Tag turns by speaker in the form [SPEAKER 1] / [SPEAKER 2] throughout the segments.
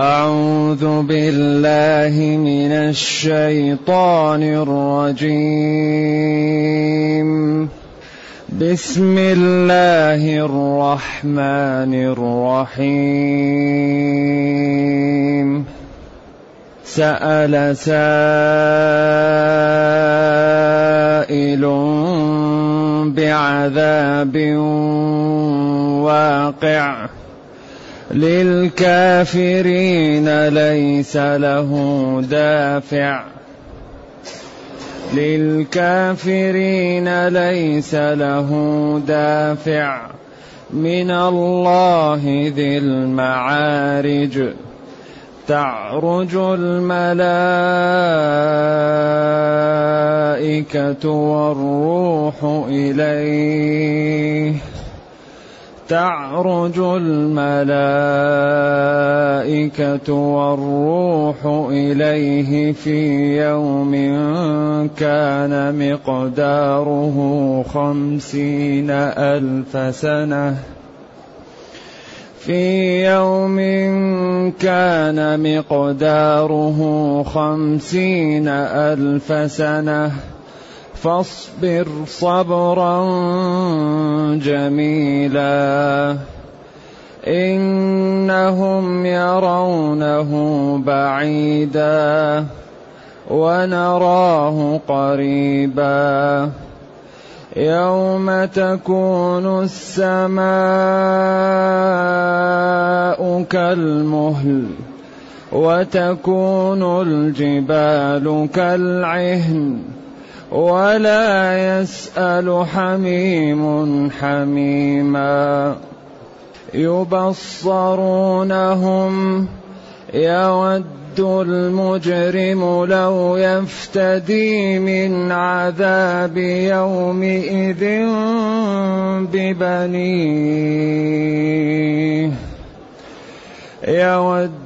[SPEAKER 1] أعوذ بالله من الشيطان الرجيم. بسم الله الرحمن الرحيم. سأل سائل بعذاب واقع. للكافرين ليس له دافع. للكافرين ليس له دافع. من الله ذي المعارج. تعرج الملائكة والروح إليه. تعرج الملائكة والروح إليه في يوم كان مقداره خمسين ألف سنة. في يوم كان مقداره خمسين ألف سنة. فاصبر صبرا جميلا. إنهم يرونه بعيدا ونراه قريبا. يوم تكون السماء كالمهل وتكون الجبال كالعهن. ولا يسأل حميم حميما. يبصرونهم يود المجرم لو يفتدي من عذاب يومئذ ببنيه. يود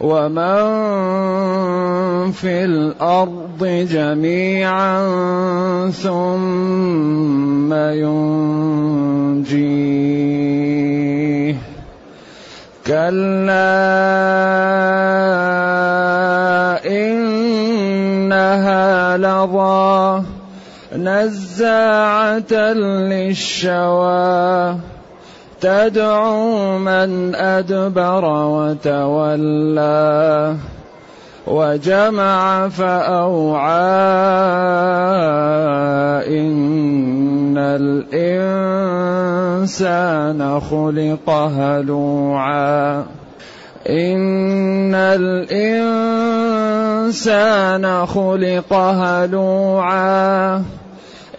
[SPEAKER 1] ومن في الأرض جميعا ثم ينجيه كلا انها لظى نزاعه للشوى تدعو من أدبر وتولى وجمع فأوعى إن الإنسان خلق هلوعا إن الإنسان خلق هلوعا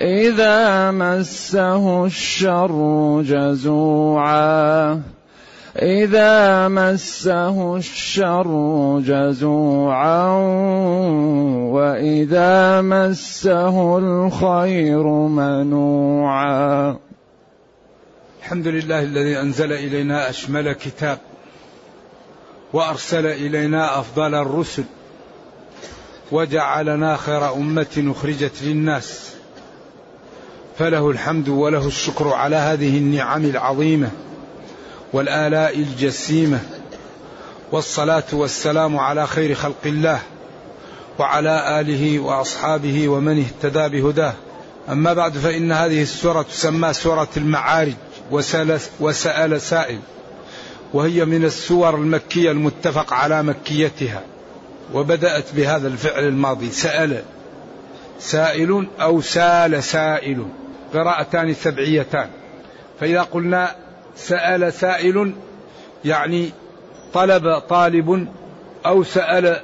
[SPEAKER 1] إذا مسه الشر جزوعا. إذا مسه الشر جزوعا. وإذا مسه الخير منوعا.
[SPEAKER 2] الحمد لله الذي أنزل إلينا أشمل كتاب وأرسل إلينا أفضل الرسل وجعلنا خير أمة أخرجت للناس. فله الحمد وله الشكر على هذه النعم العظيمة والآلاء الجسيمة والصلاة والسلام على خير خلق الله وعلى آله وأصحابه ومن اهتدى بهداه. أما بعد فإن هذه السورة تسمى سورة المعارج وسأل سائل وهي من السور المكية المتفق على مكيتها وبدأت بهذا الفعل الماضي سأل سائل أو سال سائل. قراءتان سبعيتان. فإذا قلنا سأل سائل يعني طلب طالب أو سأل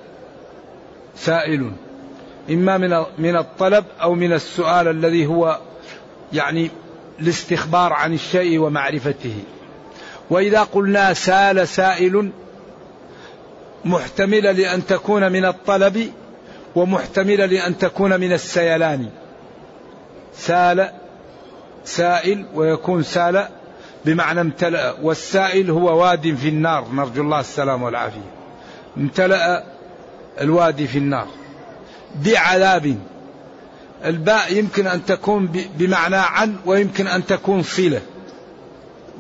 [SPEAKER 2] سائل. إما من من الطلب أو من السؤال الذي هو يعني الاستخبار عن الشيء ومعرفته. وإذا قلنا سال سائل محتملة لأن تكون من الطلب ومحتملة لأن تكون من السيلان. سال سائل ويكون سال بمعنى امتلأ والسائل هو واد في النار. نرجو الله السلام والعافية. امتلأ الوادي في النار. بعذاب. الباء يمكن أن تكون بمعنى عن ويمكن أن تكون صلة.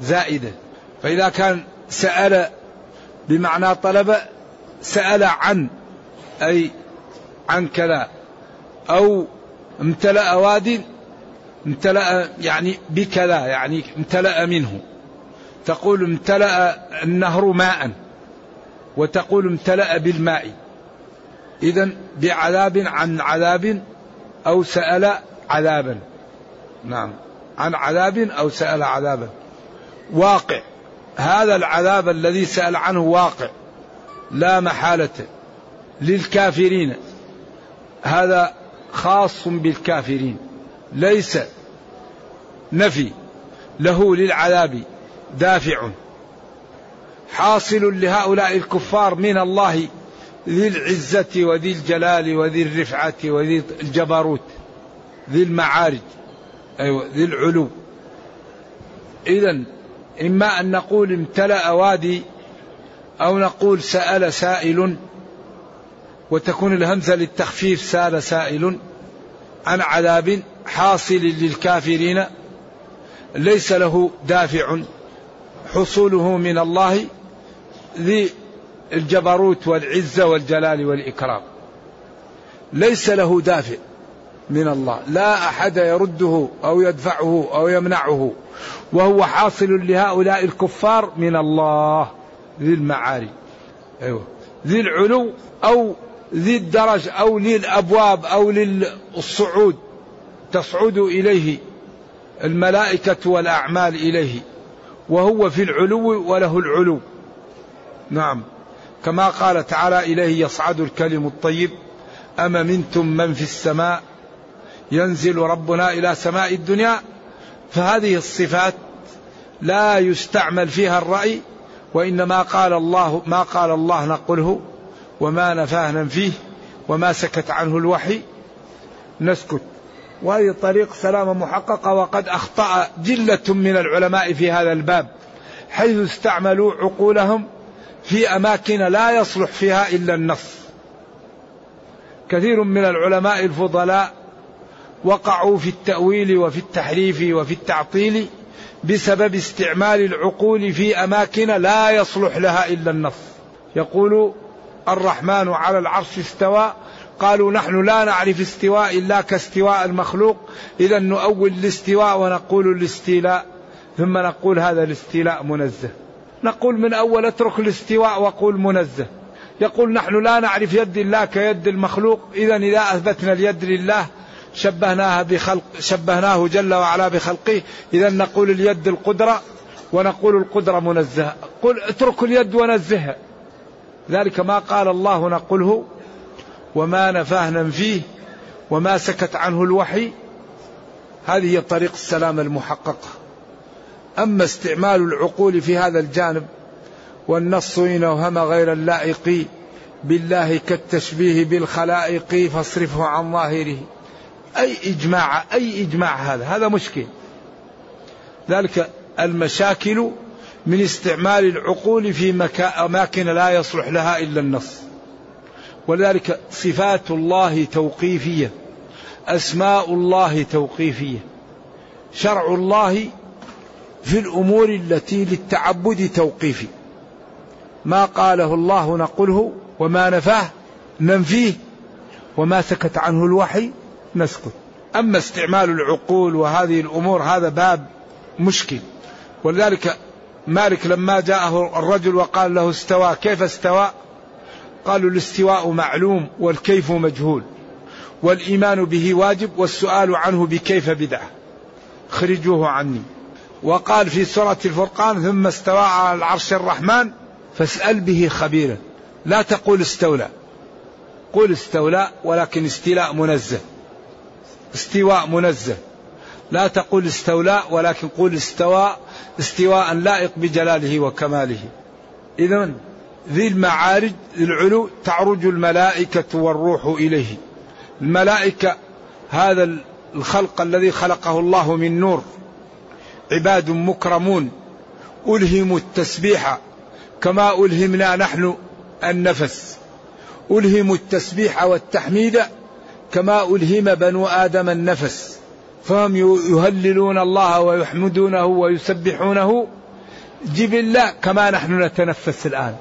[SPEAKER 2] زائدة. فإذا كان سأل بمعنى طلب سأل عن أي عن كذا. أو امتلأ واد امتلأ يعني بكذا يعني امتلأ منه. تقول امتلأ النهر ماء وتقول امتلأ بالماء. إذا بعذاب عن عذاب أو سأل عذابا. نعم. عن عذاب أو سأل عذابا. واقع. هذا العذاب الذي سأل عنه واقع. لا محالة للكافرين. هذا خاص بالكافرين. ليس نفي له للعذاب دافع. حاصل لهؤلاء الكفار من الله ذي العزة وذي الجلال وذي الرفعة وذي الجبروت ذي المعارج أيوة ذي العلو. إذا إما أن نقول امتلأ وادي أو نقول سأل سائل وتكون الهمزة للتخفيف سال سائل عن عذاب حاصل للكافرين ليس له دافع. حصوله من الله ذي الجبروت والعزة والجلال والإكرام. ليس له دافع من الله. لا أحد يرده أو يدفعه أو يمنعه. وهو حاصل لهؤلاء الكفار من الله. ذي المعاري. أيوة. ذي العلو أو ذي الدرج أو للأبواب أو للصعود. تصعد إليه الملائكة والأعمال إليه وهو في العلو وله العلو. نعم. كما قال تعالى إليه يصعد الكلم الطيب أما منتم من في السماء؟ ينزل ربنا إلى سماء الدنيا. فهذه الصفات لا يستعمل فيها الرأي وإنما قال الله ما قال الله نقله وما نفاه ننفيه وما سكت عنه الوحي. نسكت. وهذه طريق سلامة محققة وقد أخطأ جلة من العلماء في هذا الباب حيث استعملوا عقولهم في أماكن لا يصلح فيها إلا النص. كثير من العلماء الفضلاء وقعوا في التأويل وفي التحريف وفي التعطيل بسبب استعمال العقول في أماكن لا يصلح لها إلا النص. يقول الرحمن على العرش استوى قالوا نحن لا نعرف استواء إلا كاستواء المخلوق إذا نؤول الاستواء ونقول الاستيلاء. ثم نقول هذا الاستيلاء منزه. نقول من أول اترك الاستواء وقول منزه. يقول نحن لا نعرف يد الله كيد المخلوق إذا إذا أثبتنا اليد لله شبهناها بخلق شبهناه جل وعلا بخلقه إذا نقول اليد القدرة ونقول القدرة منزهة قل اتركوا اليد ونزهها ذلك ما قال الله نقله وما نفاه ننفيه وما سكت عنه الوحي هذه هي طريق السلام المحققة أما استعمال العقول في هذا الجانب والنص إن أوهم غير اللائق بالله كالتشبيه بالخلائق فاصرفه عن ظاهره. أي إجماع أي إجماع هذا؟ هذا مشكل. ذلك المشاكل من استعمال العقول في أماكن لا يصلح لها إلا النص. ولذلك صفات الله توقيفية أسماء الله توقيفية شرع الله في الأمور التي للتعبد توقيفي. ما قاله الله نقله وما نفاه ننفيه وما سكت عنه الوحي نسكت. أما استعمال العقول وهذه الأمور هذا باب مشكل. ولذلك مالك لما جاءه الرجل وقال له استوى كيف استوى؟ قالوا الاستواء معلوم والكيف مجهول والإيمان به واجب والسؤال عنه بكيف بدعة. خرجوه عني. وقال في سورة الفرقان ثم استوى على العرش الرحمن فاسأل به خبيرا. لا تقول استولى. قل استولى ولكن استيلاء منزه. استواء منزه. لا تقول استولى ولكن قل استوى استواء لائق بجلاله وكماله. إذا ذي المعارج ذي العلو تعرج الملائكة والروح إليه. الملائكة هذا الخلق الذي خلقه الله من نور. عباد مكرمون. ألهموا التسبيح كما ألهمنا نحن النفس. ألهموا التسبيح والتحميد كما ألهم بنو آدم النفس. فهم يهللون الله ويحمدونه ويسبحونه. جبلة كما نحن نتنفس الآن.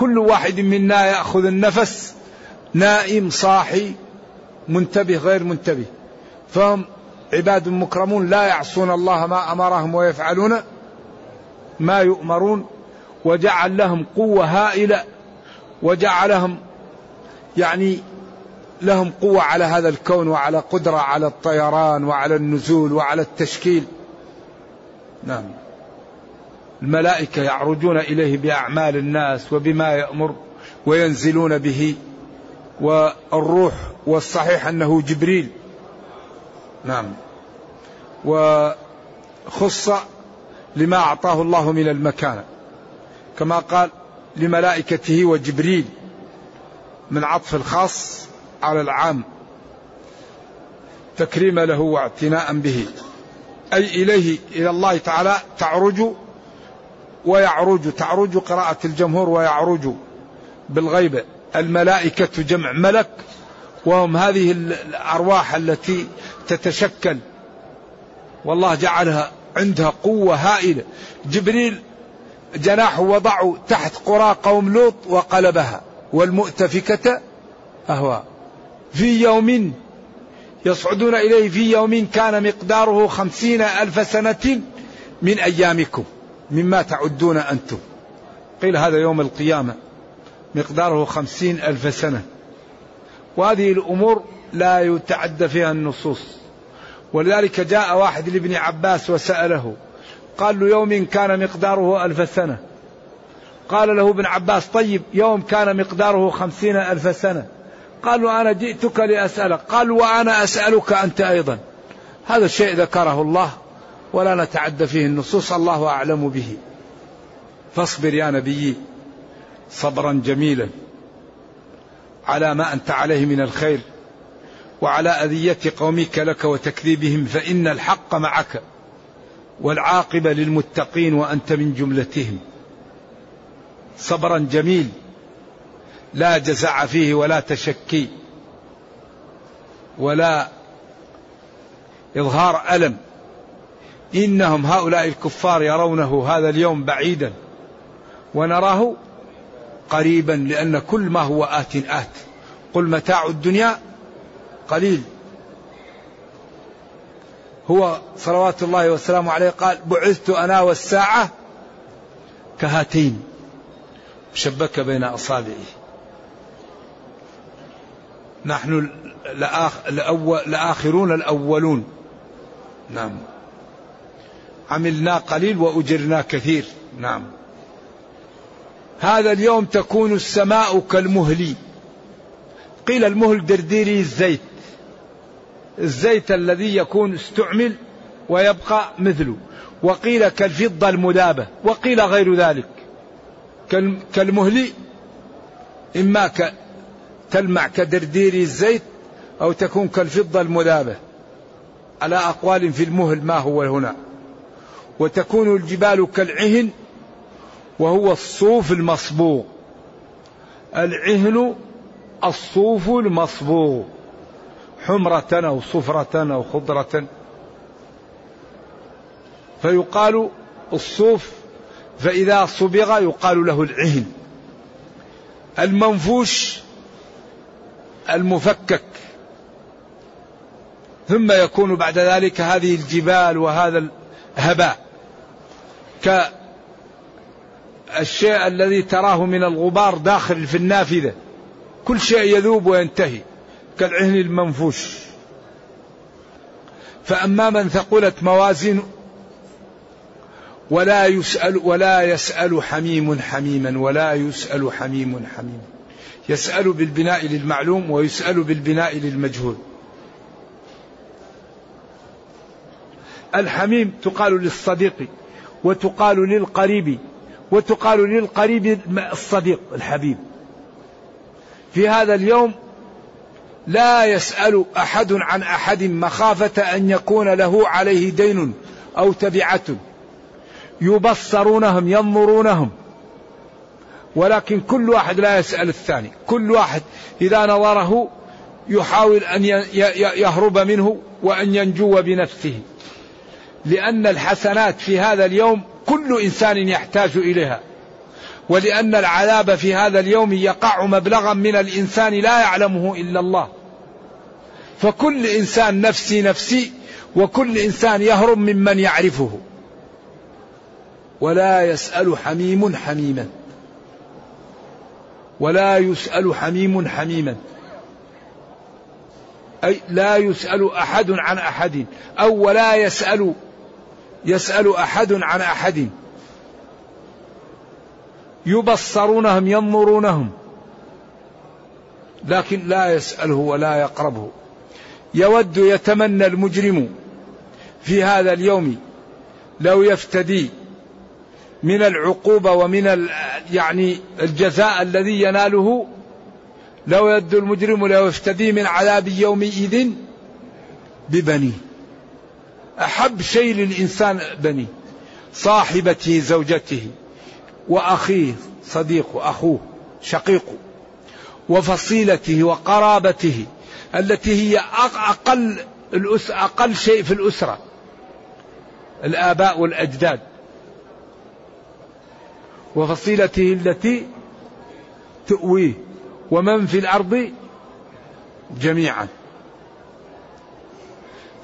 [SPEAKER 2] كل واحد منا يأخذ النفس. نائم صاحي منتبه غير منتبه. فهم عباد مكرمون لا يعصون الله ما أمرهم ويفعلون ما يؤمرون. وجعل لهم قوة هائلة. وجعلهم يعني لهم قوة على هذا الكون وعلى قدرة على الطيران وعلى النزول وعلى التشكيل. نعم. الملائكة يعرجون إليه بأعمال الناس وبما يأمر وينزلون به والروح والصحيح أنه جبريل. نعم. وخص لما أعطاه الله من المكانة كما قال لملائكته وجبريل من عطف الخاص على العام تكريم له واعتناء به. أي إليه إلى الله تعالى تعرج ويعرج تعرج قراءة الجمهور ويعرج بالغيبة الملائكة جمع ملك وهم هذه الأرواح التي تتشكل. والله جعلها عندها قوة هائلة. جبريل جناحه وضعه تحت قرى قوم لوط وقلبها. والمؤتفكة أهوى في يوم يصعدون إليه في يوم كان مقداره خمسين ألف سنة من أيامكم. مما تعدون أنتم. قيل هذا يوم القيامة. مقداره خمسين ألف سنة. وهذه الأمور لا يتعدى فيها النصوص. ولذلك جاء واحد لابن عباس وسأله قال له يوم كان مقداره ألف سنة؟ قال له ابن عباس طيب يوم كان مقداره خمسين ألف سنة؟ قال أنا جئتك لأسألك. قال وأنا أسألك أنت أيضا. هذا الشيء ذكره الله. ولا نتعدى فيه النصوص الله أعلم به. فاصبر يا نبي صبرا جميلا على ما أنت عليه من الخير وعلى أذية قومك لك وتكذيبهم فإن الحق معك والعاقبة للمتقين وأنت من جملتهم. صبرا جميل لا جزع فيه ولا تشكي ولا إظهار ألم. إنهم هؤلاء الكفار يرونه هذا اليوم بعيدا. ونراه قريبا لأن كل ما هو آت آت. قل متاع الدنيا قليل. هو صلوات الله وسلامه عليه قال بعثت أنا والساعة كهاتين. شبك بين أصابعه نحن لآخرون الأولون. نعم. عملنا قليل وأجرنا كثير. نعم. هذا اليوم تكون السماء كالمهل. قيل المهل درديري الزيت. الزيت الذي يكون استعمل ويبقى مثله وقيل كالفضة المذابة وقيل غير ذلك. كالمهل إما تلمع كدردير الزيت أو تكون كالفضة المذابة على أقوال في المهل ما هو هنا. وتكون الجبال كالعهن وهو الصوف المصبوغ. العهن الصوف المصبوغ. حمرة أو صفرة أو خضرة. فيقال الصوف فإذا صبغ يقال له العهن. المنفوش المفكك. ثم يكون بعد ذلك هذه الجبال وهذا الهباء. كالشيء الذي تراه من الغبار داخل في النافذة. كل شيء يذوب وينتهي كالعهن المنفوش. فأما من ثقلت موازين ولا يسأل ولا يسأل حميم حميما ولا يسأل حميم حميما يسأل بالبناء للمعلوم ويسأل بالبناء للمجهول. الحميم تقال للصديق. وتقال للقريب وتقال للقريب الصديق الحبيب. في هذا اليوم لا يسأل أحد عن أحد مخافة أن يكون له عليه دين أو تبعة. يبصرونهم ينظرونهم. ولكن كل واحد لا يسأل الثاني. كل واحد إذا نظره يحاول أن يهرب منه وأن ينجو بنفسه. لأن الحسنات في هذا اليوم كل إنسان يحتاج إليها. ولأن العذاب في هذا اليوم يقع مبلغا من الإنسان لا يعلمه إلا الله. فكل إنسان نفسي نفسي وكل إنسان يهرب ممن يعرفه. ولا يسأل حميم حميما. ولا يسأل حميم حميما. أي لا يسأل أحد عن أحد أو ولا يسأل يسأل أحد عن أحد. يبصرونهم ينظرونهم. لكن لا يسأله ولا يقربه. يود يتمنى المجرم في هذا اليوم لو يفتدي من العقوبة ومن يعني الجزاء الذي يناله لو يد المجرم لو يفتدي من عذاب يومئذ ببنيه. أحب شيء للإنسان بنيه صاحبته زوجته وأخيه صديقه أخوه شقيقه وفصيلته وقرابته التي هي أقل الأس أقل شيء في الأسرة الآباء والأجداد. وفصيلته التي تؤويه ومن في الأرض جميعا.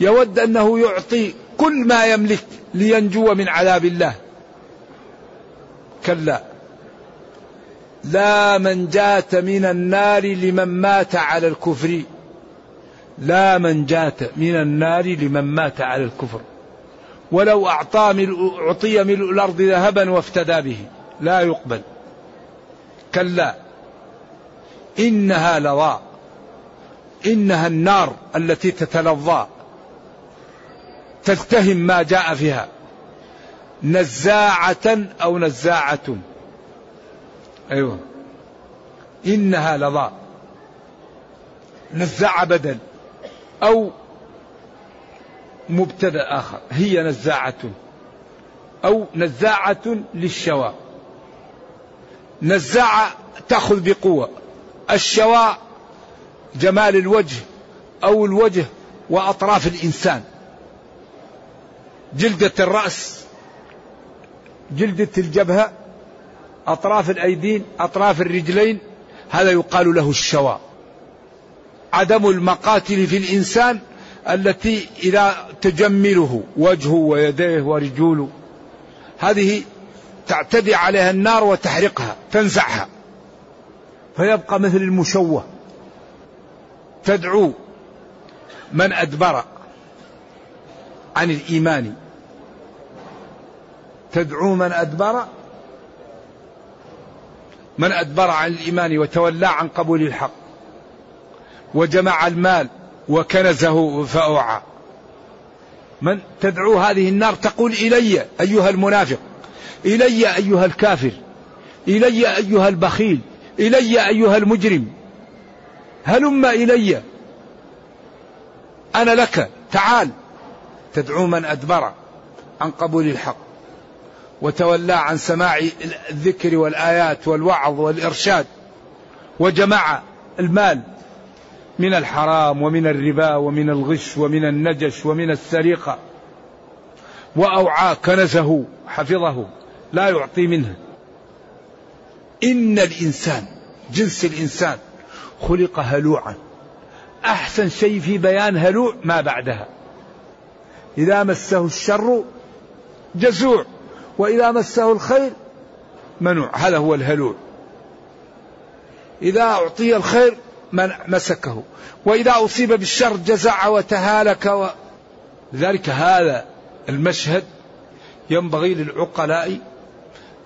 [SPEAKER 2] يود أنه يعطي كل ما يملك لينجو من عذاب الله. كلا. لا منجاة من النار لمن مات على الكفر. لا منجاة من النار لمن مات على الكفر. ولو أعطى ملء أعطي ملء الأرض ذهبا وافتدى به. لا يقبل. كلا. إنها لظى. إنها النار التي تتلظى. تلتهم ما جاء فيها. نزاعة أو نزاعة. أيوة. إنها لظى. نزاعة بدل. أو مبتدأ آخر. هي نزاعة. أو نزاعة للشواء. نزاعة تأخذ بقوة. الشواء جمال الوجه أو الوجه وأطراف الإنسان. جلدة الرأس جلدة الجبهة أطراف الأيدين أطراف الرجلين هذا يقال له الشواء عدم المقاتل في الإنسان التي إذا تجمله وجهه ويديه ورجوله. هذه تعتدي عليها النار وتحرقها تنزعها. فيبقى مثل المشوه. تدعو من أدبر عن الإيمان. تدعو من أدبر؟ من أدبر عن الإيمان وتولى عن قبول الحق. وجمع المال وكنزه فأوعى. من تدعو هذه النار تقول إلي أيها المنافق إلي أيها الكافر إلي أيها البخيل إلي أيها المجرم. هلم إلي. أنا لك تعال. تدعو من أدبر عن قبول الحق وتولى عن سماع الذكر والآيات والوعظ والإرشاد وجمع المال من الحرام ومن الربا ومن الغش ومن النجش ومن السرقة وأوعى كنزه حفظه لا يعطي منه. إن الإنسان جنس الإنسان خلق هلوعا. أحسن شيء في بيان هلوع ما بعدها. إذا مسه الشر جزوع وإذا مسه الخير منوع هذا هو الهلوع. إذا أعطي الخير من مسكه وإذا أصيب بالشر جزع وتهالك و... لذلك هذا المشهد ينبغي للعقلاء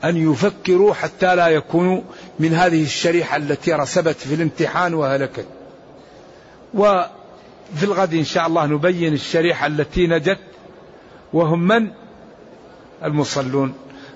[SPEAKER 2] أن يفكروا حتى لا يكونوا من هذه الشريحة التي رسبت في الامتحان وهلكت. وفي الغد إن شاء الله نبين الشريحة التي نجت وهم من؟ المصلون.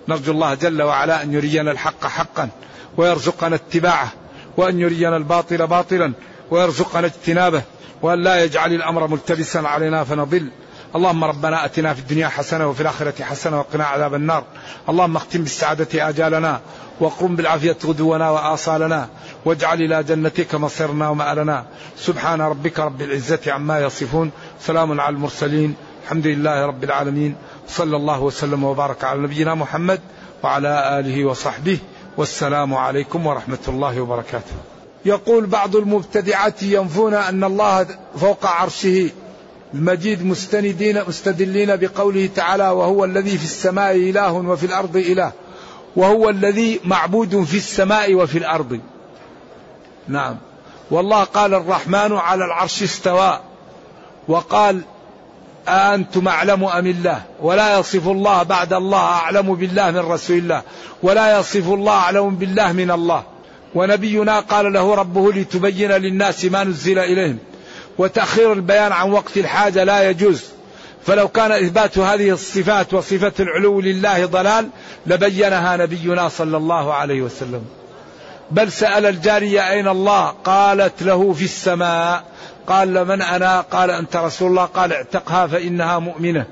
[SPEAKER 2] نرجو الله جل وعلا أن يرينا الحق حقا ويرزقنا اتباعه وأن يرينا الباطل باطلا ويرزقنا اجتنابه وأن لا يجعل الأمر ملتبسا علينا فنضل. اللهم ربنا آتنا في الدنيا حسنة وفي الآخرة حسنة وقنا عذاب النار. اللهم اختم بالسعادة آجالنا وقم بالعافية غدونا وآصالنا واجعل إلى جنتك مصيرنا ومآلنا. سبحان ربك رب العزة عما يصفون. سلام على المرسلين. الحمد لله رب العالمين. صلى الله وسلم وبارك على نبينا محمد وعلى آله وصحبه. والسلام عليكم ورحمة الله وبركاته. يقول بعض المبتدعة ينفون أن الله فوق عرشه. المجيد مستندين مستدلين بقوله تعالى وهو الذي في السماء إله وفي الأرض إله. وهو الذي معبود في السماء وفي الأرض. نعم. والله قال الرحمن على العرش استوى. وقال أأنتم أعلم أم الله؟ ولا يصف الله بعد الله أعلم بالله من رسول الله. ولا يصف الله أعلم بالله من الله. ونبينا قال له ربه لتبين للناس ما نزل إليهم. وتأخير البيان عن وقت الحاجة لا يجوز. فلو كان إثبات هذه الصفات وصفة العلو لله ضلال لبينها نبينا صلى الله عليه وسلم. بل سأل الجارية أين الله؟ قالت له في السماء. قال لمن أنا؟ قال أنت رسول الله. قال اعتقها فإنها مؤمنة.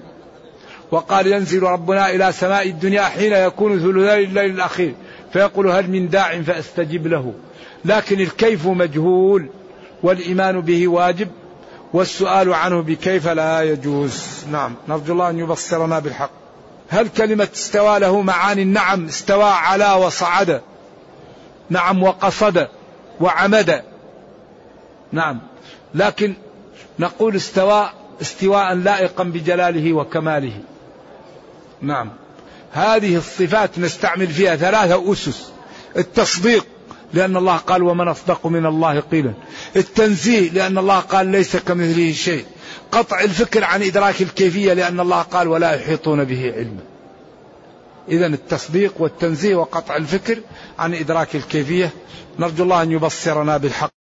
[SPEAKER 2] وقال ينزل ربنا إلى سماء الدنيا حين يكون ثلثي الليل الأخير فيقول هل من داع فأستجب له. لكن الكيف مجهول. والإيمان به واجب والسؤال عنه بكيف لا يجوز. نعم نرجو الله أن يبصرنا بالحق. هل كلمة استوى له معاني؟ نعم استوى على وصعد. نعم وقصد وعمد. نعم لكن نقول استوى استواء لائقا بجلاله وكماله. نعم هذه الصفات نستعمل فيها ثلاثة أسس. التصديق لأن الله قال ومن أصدق من الله قيلا. التنزيه لأن الله قال ليس كمثله شيء. قطع الفكر عن إدراك الكيفية لأن الله قال ولا يحيطون به علما. إذا التصديق والتنزيه وقطع الفكر عن إدراك الكيفية. نرجو الله أن يبصرنا بالحق.